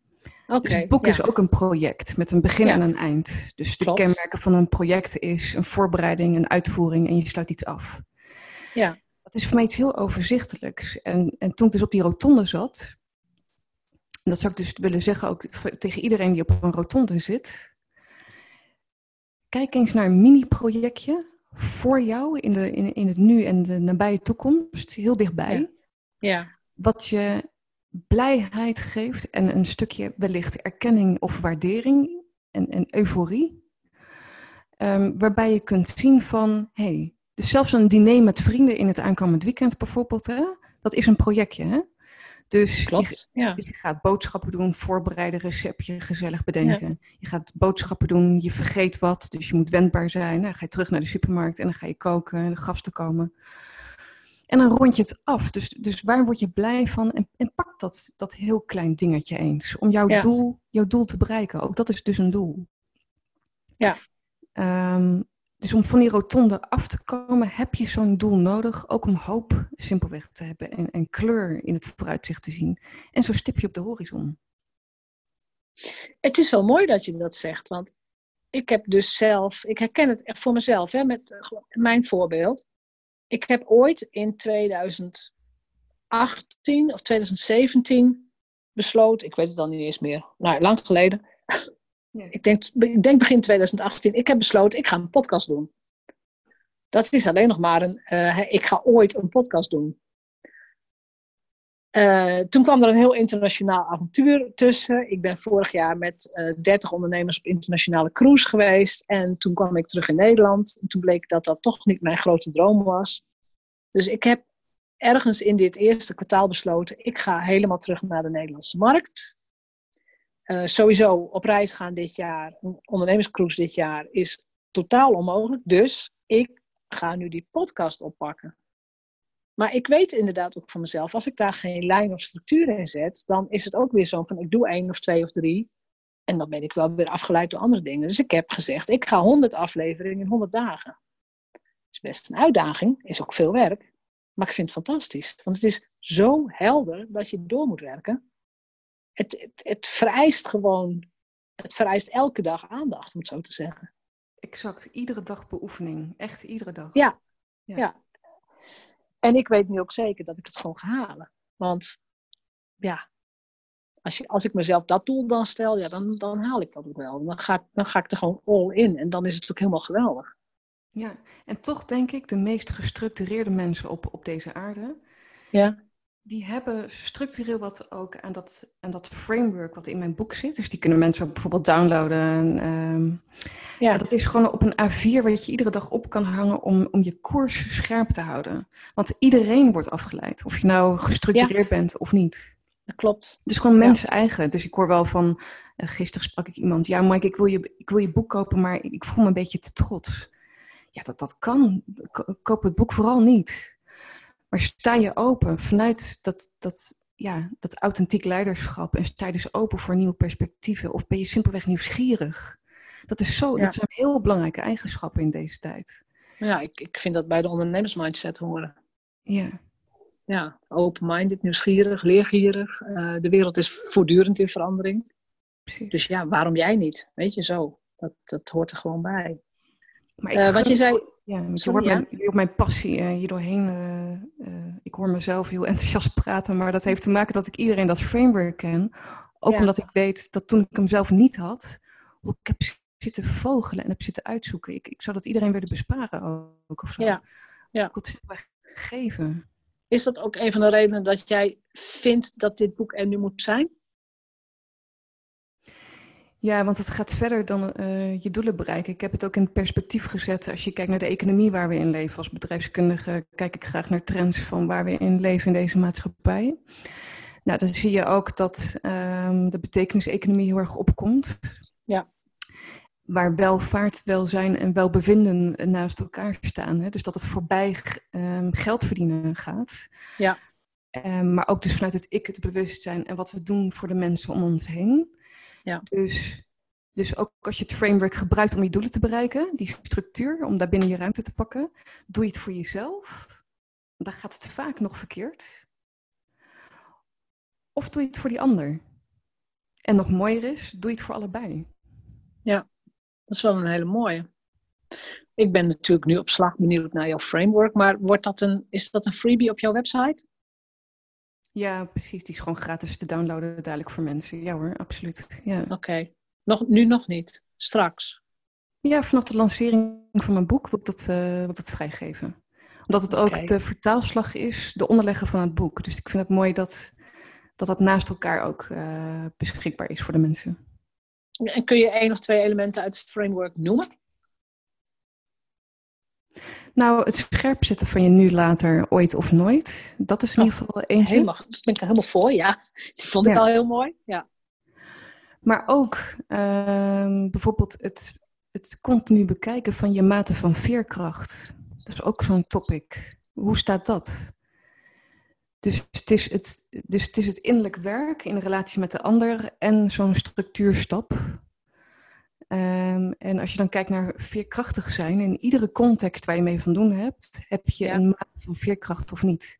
Okay, dus het boek is ook een project met een begin en een eind. Dus de kenmerken van een project is een voorbereiding, een uitvoering en je sluit iets af. Ja. Dat is voor mij iets heel overzichtelijks. En, en toen ik dus op die rotonde zat, en dat zou ik dus willen zeggen ook tegen iedereen die op een rotonde zit. Kijk eens naar een mini-projectje voor jou in, de, in, in het nu en de nabije toekomst, heel dichtbij. ja wat je blijheid geeft en een stukje wellicht erkenning of waardering en, en euforie. Ehm, waarbij je kunt zien van, hey, dus zelfs een diner met vrienden in het aankomend weekend bijvoorbeeld, hè, dat is een projectje. Hè? Dus Klopt, je, ja. dus je gaat boodschappen doen, voorbereiden, receptje gezellig bedenken. Je gaat boodschappen doen, je vergeet wat, dus je moet wendbaar zijn. Dan ga je terug naar de supermarkt en dan ga je koken en de gasten komen. En dan rond je het af. Dus, dus waar word je blij van? En, en pak dat, dat heel klein dingetje eens. Om jouw, doel, jouw doel te bereiken. Ook dat is dus een doel. Ja. Um, dus om van die rotonde af te komen, heb je zo'n doel nodig. Ook om hoop simpelweg te hebben. En, en kleur in het vooruitzicht te zien. En zo'n stipje op de horizon. Het is wel mooi dat je dat zegt. Want ik heb dus zelf, ik herken het echt voor mezelf, hè, met mijn voorbeeld ik heb ooit in 2018 of 2017 besloten, ik weet het dan niet eens meer, nou, lang geleden. Ik, denk, ik denk begin 2018. Ik heb besloten, ik ga een podcast doen. Dat is alleen nog maar een, uh, ik ga ooit een podcast doen. Uh, toen kwam er een heel internationaal avontuur tussen. Ik ben vorig jaar met uh, eh, 30 ondernemers op internationale cruise geweest. En toen kwam ik terug in Nederland. En toen bleek dat dat toch niet mijn grote droom was. Dus ik heb ergens in dit eerste kwartaal besloten: ik ga helemaal terug naar de Nederlandse markt. Uh, sowieso op reis gaan dit jaar, een ondernemerscruise dit jaar, is totaal onmogelijk. Dus ik ga nu die podcast oppakken. Maar ik weet inderdaad ook van mezelf, als ik daar geen lijn of structuur in zet, dan is het ook weer zo van ik doe één of twee of drie. En dan ben ik wel weer afgeleid door andere dingen. Dus ik heb gezegd, ik ga 100 afleveringen in 100 dagen. Dat is best een uitdaging, is ook veel werk. Maar ik vind het fantastisch. Want het is zo helder dat je door moet werken. Het, het, het vereist gewoon, het vereist elke dag aandacht, om het zo te zeggen. Exact, iedere dag beoefening. Echt iedere dag. Ja, ja. ja. En ik weet nu ook zeker dat ik het gewoon ga halen. Want ja, als, je, als ik mezelf dat doel dan stel, ja, dan, dan haal ik dat ook wel. Dan ga, ik, dan ga ik er gewoon all in en dan is het ook helemaal geweldig. Ja, en toch denk ik de meest gestructureerde mensen op, op deze aarde, ja. Die hebben structureel wat ook aan dat, aan dat framework wat in mijn boek zit. Dus die kunnen mensen bijvoorbeeld downloaden. Um, ja. Dat is gewoon op een A4 wat je iedere dag op kan hangen om, om je koers scherp te houden. Want iedereen wordt afgeleid, of je nou gestructureerd bent of niet. Dat klopt. Het is gewoon mensen eigen. Dus ik hoor wel van, uh, gisteren sprak ik iemand, ja Mike, ik wil, je, ik wil je boek kopen, maar ik voel me een beetje te trots. Ja, dat, dat kan. Koop het boek vooral niet. Maar sta je open vanuit dat, dat, ja, dat authentiek leiderschap en sta je dus open voor nieuwe perspectieven of ben je simpelweg nieuwsgierig? Dat, is zo, dat zijn heel belangrijke eigenschappen in deze tijd. Ja, ik, ik vind dat bij de ondernemersmindset horen. Ja. Ja, open-minded, nieuwsgierig, leergierig. Uh, de wereld is voortdurend in verandering. Precies. Dus ja, waarom jij niet? Weet je zo. Dat, dat hoort er gewoon bij. Maar ik uh, want je zei. Ja, je hoort mijn, je mijn passie uh, hier doorheen. ik hoor mezelf heel enthousiast praten, maar dat heeft te maken dat ik iedereen dat framework ken. Ook omdat ik weet dat toen ik hem zelf niet had, hoe ik heb zitten vogelen en heb zitten uitzoeken. Ik, ik zou dat iedereen willen besparen ook of zo. Ja. ja. Ik geven. Is dat ook een van de redenen dat jij vindt dat dit boek er nu moet zijn? Ja, want het gaat verder dan uh, je doelen bereiken. Ik heb het ook in perspectief gezet. Als je kijkt naar de economie waar we in leven als bedrijfskundige, kijk ik graag naar trends van waar we in leven in deze maatschappij. Nou, dan zie je ook dat um, de betekeniseconomie heel erg opkomt. Ja waar welvaart, welzijn en welbevinden naast elkaar staan. Hè? Dus dat het voorbij um, geld verdienen gaat. Ja. Um, maar ook dus vanuit het ik, het bewustzijn en wat we doen voor de mensen om ons heen. Ja. Dus, dus ook als je het framework gebruikt om je doelen te bereiken, die structuur, om daar binnen je ruimte te pakken, doe je het voor jezelf. Dan gaat het vaak nog verkeerd. Of doe je het voor die ander. En nog mooier is, doe je het voor allebei. Ja. Dat is wel een hele mooie. Ik ben natuurlijk nu op slag benieuwd naar jouw framework, maar wordt dat een, is dat een freebie op jouw website? Ja, precies. Die is gewoon gratis te downloaden dadelijk voor mensen. Ja hoor, absoluut. Ja. Oké. Nog, nu nog niet? Straks? Ja, vanaf de lancering van mijn boek wil ik dat, uh, wil ik dat vrijgeven. Omdat het ook de vertaalslag is, de onderleggen van het boek. Dus ik vind het mooi dat dat, dat naast elkaar ook uh, beschikbaar is voor de mensen. En kun je één of twee elementen uit het framework noemen? Nou, het scherp zetten van je nu, later, ooit of nooit. Dat is in ieder geval eentje. Helemaal, dat ben ik er helemaal voor, ja. Die vond ik al heel mooi, ja. Maar ook ehm, bijvoorbeeld het, het continu bekijken van je mate van veerkracht. Dat is ook zo'n topic. Hoe staat dat? Dus het, is het, dus het is het innerlijk werk in relatie met de ander en zo'n structuurstap. Um, en als je dan kijkt naar veerkrachtig zijn, in iedere context waar je mee van doen hebt, heb je een mate van veerkracht of niet.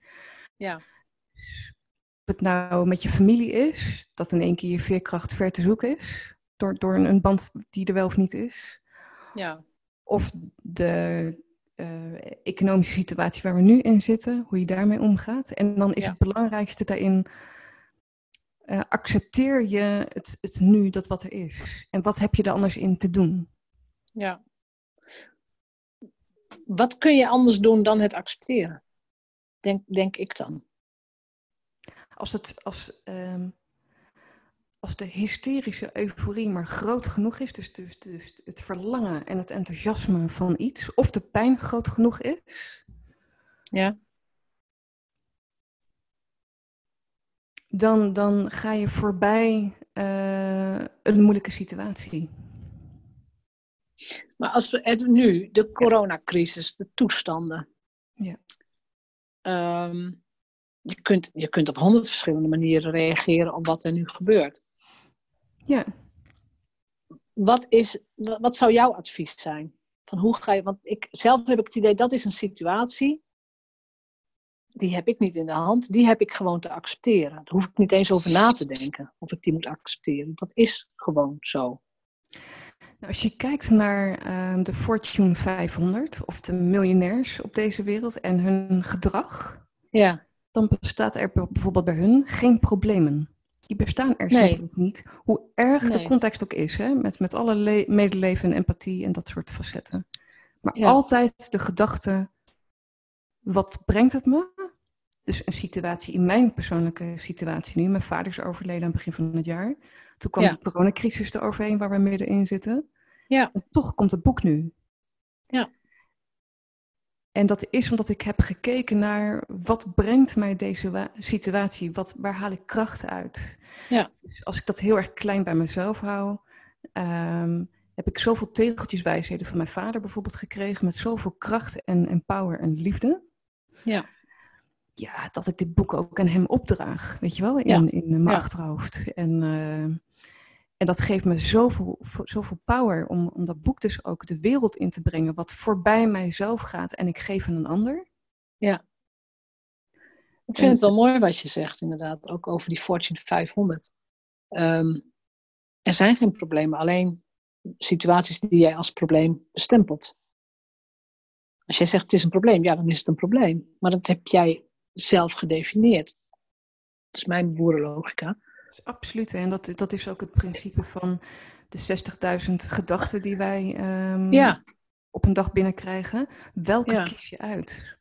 Ja. of het nou met je familie is, dat in één keer je veerkracht ver te zoeken is, door, door een band die er wel of niet is. Ja. Of de uh, economische situatie waar we nu in zitten, hoe je daarmee omgaat. En dan is het belangrijkste daarin, uh, accepteer je het, het nu, dat wat er is. En wat heb je er anders in te doen? Ja. Wat kun je anders doen dan het accepteren? Denk, denk ik dan. Als het, als, um, als de hysterische euforie maar groot genoeg is, dus, dus, dus het verlangen en het enthousiasme van iets, of de pijn groot genoeg is, ja. Dan, dan ga je voorbij uh, een moeilijke situatie. Maar als we het nu, de coronacrisis, de toestanden. Ja. Ehm, je, kunt, je kunt op honderd verschillende manieren reageren op wat er nu gebeurt. Ja. Wat, is, wat zou jouw advies zijn? Van hoe ga je, want ik, zelf heb ik het idee dat is een situatie. Die heb ik niet in de hand. Die heb ik gewoon te accepteren. Daar hoef ik niet eens over na te denken of ik die moet accepteren. Dat is gewoon zo. Nou, als je kijkt naar uh, de Fortune 500 of de miljonairs op deze wereld en hun gedrag, ja. dan bestaat er bijvoorbeeld bij hun geen problemen. Die bestaan er nee. niet, hoe erg de context ook is, hè? Met, met alle medeleven en empathie en dat soort facetten. Maar altijd de gedachte, wat brengt het me? Dus een situatie, in mijn persoonlijke situatie nu, mijn vader is overleden aan het begin van het jaar. Toen kwam de coronacrisis er overheen waar we middenin zitten. Ja. En toch komt het boek nu. Ja. En dat is omdat ik heb gekeken naar wat brengt mij deze situatie? Wat, waar haal ik kracht uit? Ja. Dus als ik dat heel erg klein bij mezelf hou, ehm, heb ik zoveel tegeltjes wijsheden van mijn vader bijvoorbeeld gekregen met zoveel kracht en, en power en liefde. Ja. Ja, dat ik dit boek ook aan hem opdraag, weet je wel, in, in mijn achterhoofd. En uh, en dat geeft me zoveel, zoveel power om, om dat boek dus ook de wereld in te brengen, wat voorbij mijzelf gaat en ik geef aan een ander. Ja. Ik vind het wel mooi wat je zegt, inderdaad, ook over die Fortune 500. Ehm, er zijn geen problemen, alleen situaties die jij als probleem bestempelt. Als jij zegt het is een probleem, ja, dan is het een probleem. Maar dat heb jij zelf gedefinieerd. Dat is mijn boerenlogica absoluut. En dat, dat is ook het principe van de 60.000 gedachten die wij ehm, ja. op een dag binnenkrijgen. Welke kies je uit?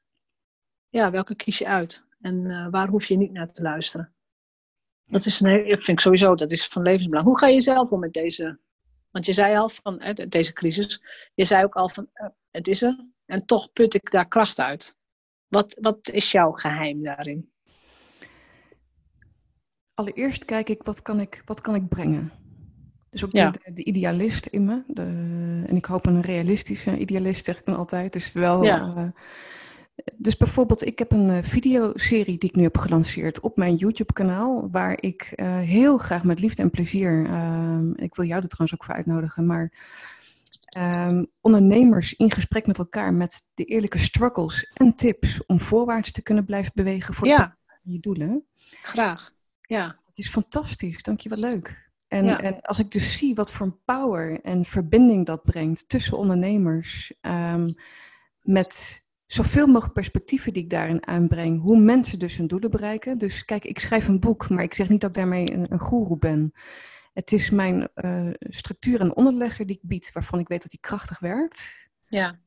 Ja, welke kies je uit? En uh, waar hoef je niet naar te luisteren? Dat is een, vind ik sowieso, dat is van levensbelang. Hoe ga je zelf om met deze? Want je zei al van deze crisis, je zei ook al van uh, het is er en toch put ik daar kracht uit. Wat, wat is jouw geheim daarin? allereerst kijk ik wat kan ik, wat kan ik brengen. Dus ook de, de, idealist in me. De, en ik hoop een realistische idealist, zeg ik dan altijd. Dus wel. Uh, dus bijvoorbeeld, ik heb een uh, videoserie die ik nu heb gelanceerd op mijn YouTube-kanaal, waar ik uh, heel graag met liefde en plezier, ehm, ik wil jou er trouwens ook voor uitnodigen, maar um, ondernemers in gesprek met elkaar met de eerlijke struggles en tips om voorwaarts te kunnen blijven bewegen voor ja. je doelen. Graag. Ja. Het is fantastisch, dank je wel leuk. En, en als ik dus zie wat voor power en verbinding dat brengt tussen ondernemers, um, met zoveel mogelijk perspectieven die ik daarin aanbreng, hoe mensen dus hun doelen bereiken. Dus kijk, ik schrijf een boek, maar ik zeg niet dat ik daarmee een, een goeroe ben. Het is mijn uh, structuur en onderlegger die ik bied, waarvan ik weet dat die krachtig werkt. Ja.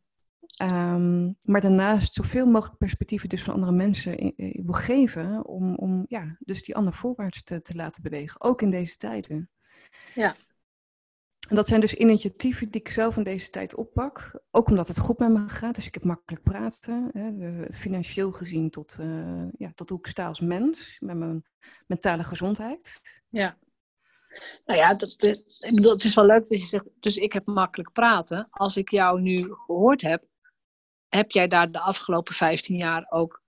Um, maar daarnaast zoveel mogelijk perspectieven dus van andere mensen wil geven om, om ja, dus die ander voorwaarts te, te laten bewegen, ook in deze tijden. Ja. En dat zijn dus initiatieven die ik zelf in deze tijd oppak, ook omdat het goed met me gaat. Dus ik heb makkelijk praten, hè, financieel gezien tot, uh, ja, tot hoe ik sta als mens, met mijn mentale gezondheid. Ja. Nou ja, dat, ik bedoel, het is wel leuk dat je zegt, dus ik heb makkelijk praten. Als ik jou nu gehoord heb, heb jij daar de afgelopen 15 jaar ook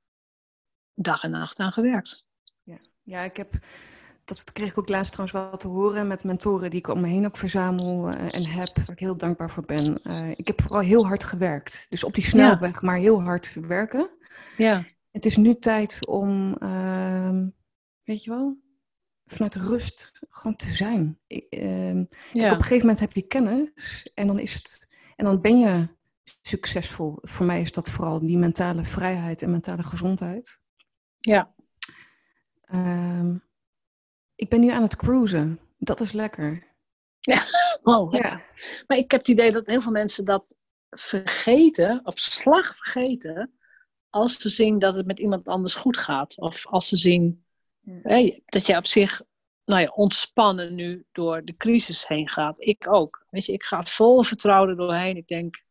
dag en nacht aan gewerkt? Ja, ja ik heb, dat kreeg ik ook laatst trouwens wel te horen met mentoren die ik om me heen ook verzamel uh, en heb, waar ik heel dankbaar voor ben. Uh, ik heb vooral heel hard gewerkt. Dus op die snelweg, maar heel hard werken. Ja. Het is nu tijd om, uh, weet je wel, vanuit rust gewoon te zijn. Ik, ehm, ja. op een gegeven moment heb je kennis en dan is het, en dan ben je succesvol. Voor mij is dat vooral die mentale vrijheid en mentale gezondheid. Ja. Um, ik ben nu aan het cruisen. Dat is lekker. Ja, oh, ja. Maar ik heb het idee dat heel veel mensen dat vergeten, op slag vergeten, als ze zien dat het met iemand anders goed gaat. Of als ze zien dat je op zich nou ja, ontspannen nu door de crisis heen gaat. Ik ook. Weet je, ik ga vol vertrouwen er doorheen. Ik denk,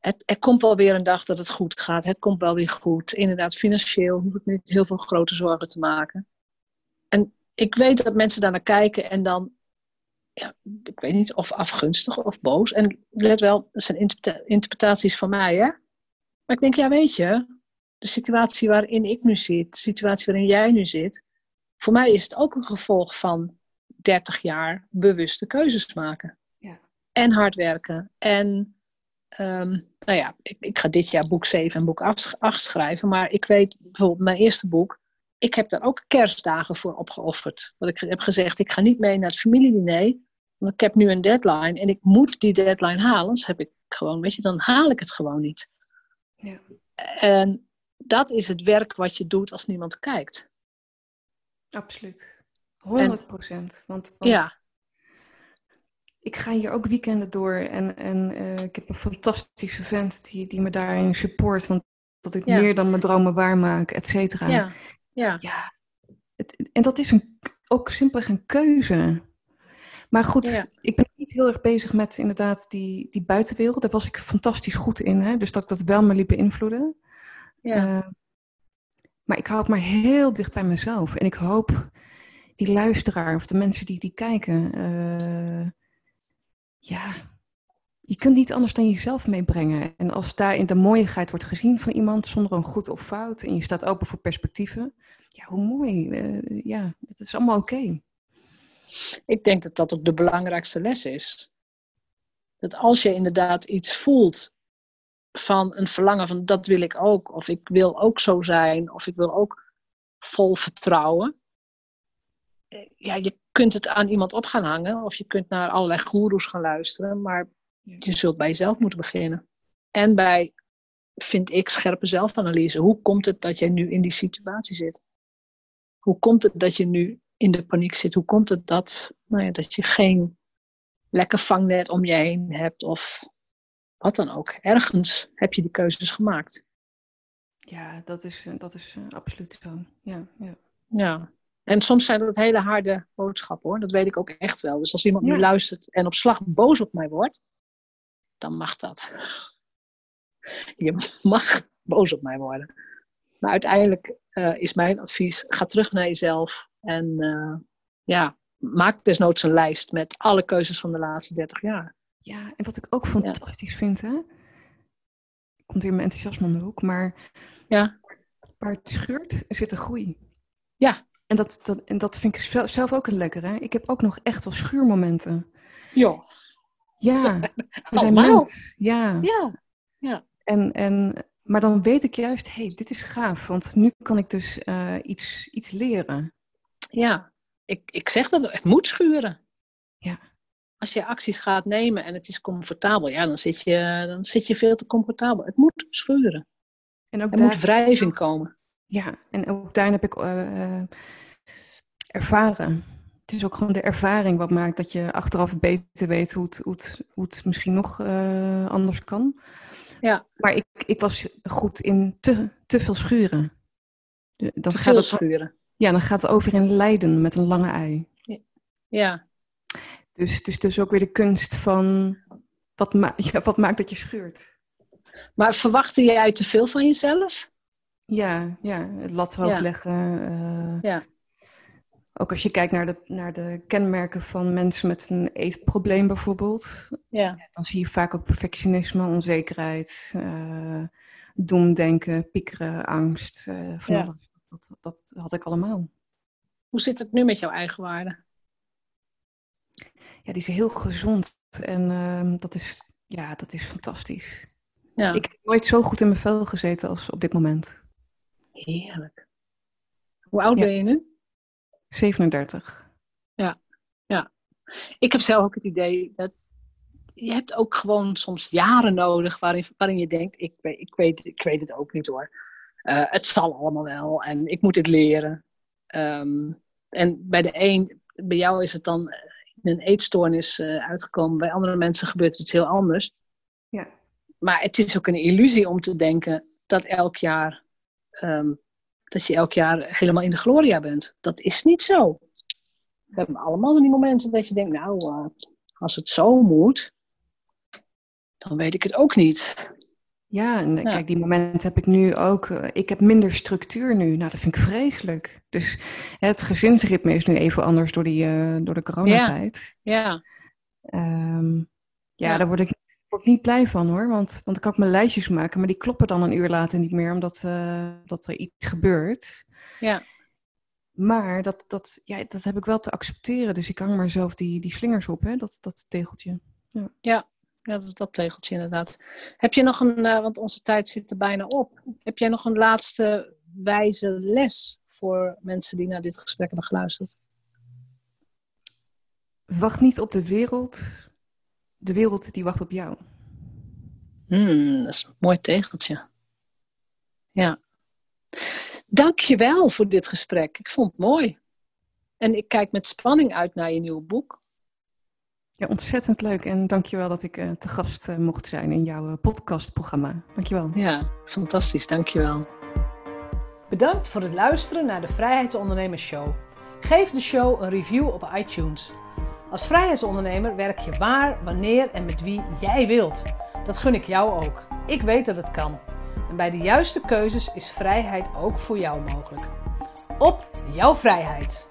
het, er komt wel weer een dag dat het goed gaat. Het komt wel weer goed. Inderdaad, financieel hoef ik niet heel veel grote zorgen te maken. En ik weet dat mensen daar naar kijken en dan ja, ik weet niet of afgunstig of boos. En let wel, dat zijn interpretaties van mij, hè. Maar ik denk, ja, weet je, de situatie waarin ik nu zit, de situatie waarin jij nu zit, voor mij is het ook een gevolg van 30 jaar bewuste keuzes maken. Ja. En hard werken. En um, nou ja, ik, ik, ga dit jaar boek 7 en boek 8 schrijven. Maar ik weet bijvoorbeeld mijn eerste boek. Ik heb daar ook kerstdagen voor opgeofferd. Dat ik heb gezegd, ik ga niet mee naar het familiediner. Want ik heb nu een deadline en ik moet die deadline halen. Anders heb ik gewoon, weet je, dan haal ik het gewoon niet. Ja. En dat is het werk wat je doet als niemand kijkt. Absoluut. 100 procent. Want, want, ja. ik ga hier ook weekenden door en, en uh, ik heb een fantastische vent die, die me daarin support. Want dat ik meer dan mijn dromen waarmaak, et cetera. Ja. ja. ja. Het, en dat is een, ook simpelweg een keuze. Maar goed, ik ben niet heel erg bezig met inderdaad die, die buitenwereld. Daar was ik fantastisch goed in. Hè? Dus dat ik dat wel me liep beïnvloeden. Ja. Uh, maar ik hou het maar heel dicht bij mezelf. En ik hoop die luisteraar of de mensen die die kijken. Uh, ja, je kunt niet anders dan jezelf meebrengen. En als daar in de mooiigheid wordt gezien van iemand zonder een goed of fout. En je staat open voor perspectieven. Ja, hoe mooi. Uh, ja, dat is allemaal oké. Ik denk dat dat ook de belangrijkste les is. Dat als je inderdaad iets voelt van een verlangen van dat wil ik ook, of ik wil ook zo zijn, of ik wil ook vol vertrouwen. Eh, ja, je kunt het aan iemand op gaan hangen, of je kunt naar allerlei goeroes gaan luisteren, maar je zult bij jezelf moeten beginnen. En bij, vind ik, scherpe zelfanalyse. Hoe komt het dat jij nu in die situatie zit? Hoe komt het dat je nu in de paniek zit? Hoe komt het dat, nou ja, dat je geen lekker vangnet om je heen hebt of wat dan ook. Ergens heb je die keuzes gemaakt. Ja, dat is, eh, dat is uh, absoluut zo. Ja, ja. ja. En soms zijn dat hele harde boodschappen hoor. Dat weet ik ook echt wel. Dus als iemand nu luistert en op slag boos op mij wordt, dan mag dat. Je mag boos op mij worden. Maar uiteindelijk uh, is mijn advies: ga terug naar jezelf en ja, maak desnoods een lijst met alle keuzes van de laatste 30 jaar. Ja, en wat ik ook fantastisch vind, hè? Komt hier mijn enthousiasme om de hoek, maar ja. waar het scheurt, zit een groei. Ja. En dat, dat, en dat vind ik zelf ook een lekker, hè? Ik heb ook nog echt wel schuurmomenten. Ja. Ja, we zijn mens. Ja. Ja. ja. En, en, maar dan weet ik juist, hé, hey, dit is gaaf, want nu kan ik dus uh, iets, iets leren. Ja, ik, ik zeg dat, het moet schuren. Ja als je acties gaat nemen en het is comfortabel, ja, dan zit je, dan zit je veel te comfortabel. Het moet schuren. En ook er daar moet wrijving komen. Ja, en ook daarin heb ik uh, ervaren. Het is ook gewoon de ervaring wat maakt dat je achteraf beter weet hoe het, hoe het, hoe het misschien nog uh, anders kan. Ja. Maar ik, ik was goed in te, te veel schuren. Dan te gaat veel het, schuren. Ja, dan gaat het over in lijden met een lange ei. Ja. Dus het is dus ook weer de kunst van wat, ma ja, wat maakt dat je scheurt. Maar verwachtte jij te veel van jezelf? Ja, ja het lat hoog leggen. Uh, ja. Ook als je kijkt naar de, naar de kenmerken van mensen met een eetprobleem bijvoorbeeld. Ja. Dan zie je vaak ook perfectionisme, onzekerheid, uh, doemdenken, piekeren, angst. Uh, van ja. Dat, dat had ik allemaal. Hoe zit het nu met jouw eigen waarde? Ja, die is heel gezond. En uh, dat, is, ja, dat is fantastisch. Ja. Ik heb nooit zo goed in mijn vel gezeten als op dit moment. Heerlijk. Hoe oud ben je nu? 37. Ja, ja. Ik heb zelf ook het idee dat je hebt ook gewoon soms jaren nodig waarin, waarin je denkt, ik weet, ik, weet, ik weet het ook niet hoor. Uh, het zal allemaal wel en ik moet het leren. Um, en bij de een, bij jou is het dan een eetstoornis uh, uitgekomen. Bij andere mensen gebeurt het iets heel anders. Ja. Maar het is ook een illusie om te denken dat elk jaar um, dat je elk jaar helemaal in de gloria bent. Dat is niet zo. We hebben allemaal die momenten dat je denkt, nou, uh, als het zo moet, dan weet ik het ook niet. Ja, en kijk, die momenten heb ik nu ook. Eh, ik heb minder structuur nu. Nou, dat vind ik vreselijk. Dus het gezinsritme is nu even anders door, die, uh, door de coronatijd. Ja. Ja. Um, ja, ja, daar word ik, word ik niet blij van hoor. Want, want dan kan ik mijn lijstjes maken, maar die kloppen dan een uur later niet meer, omdat uh, dat er iets gebeurt. Ja. Maar dat, dat, ja, dat heb ik wel te accepteren. Dus ik hang maar zelf die, die slingers op, hè, dat, dat tegeltje. Ja. ja. Ja, dat is dat tegeltje inderdaad. Heb je nog een, uh, want onze tijd zit er bijna op. Heb jij nog een laatste wijze les voor mensen die naar dit gesprek hebben geluisterd? Wacht niet op de wereld. De wereld die wacht op jou. Hmm, dat is een mooi tegeltje. Ja. Dankjewel voor dit gesprek. Ik vond het mooi. En ik kijk met spanning uit naar je nieuwe boek. Ja, ontzettend leuk. En dankjewel dat ik uh, te gast uh, mocht zijn in jouw uh, podcastprogramma. Dankjewel. Ja, fantastisch. Dankjewel. Bedankt voor het luisteren naar de Vrijheidsondernemers Show. Geef de show een review op iTunes. Als vrijheidsondernemer werk je waar, wanneer en met wie jij wilt. Dat gun ik jou ook. Ik weet dat het kan. En bij de juiste keuzes is vrijheid ook voor jou mogelijk. Op jouw vrijheid!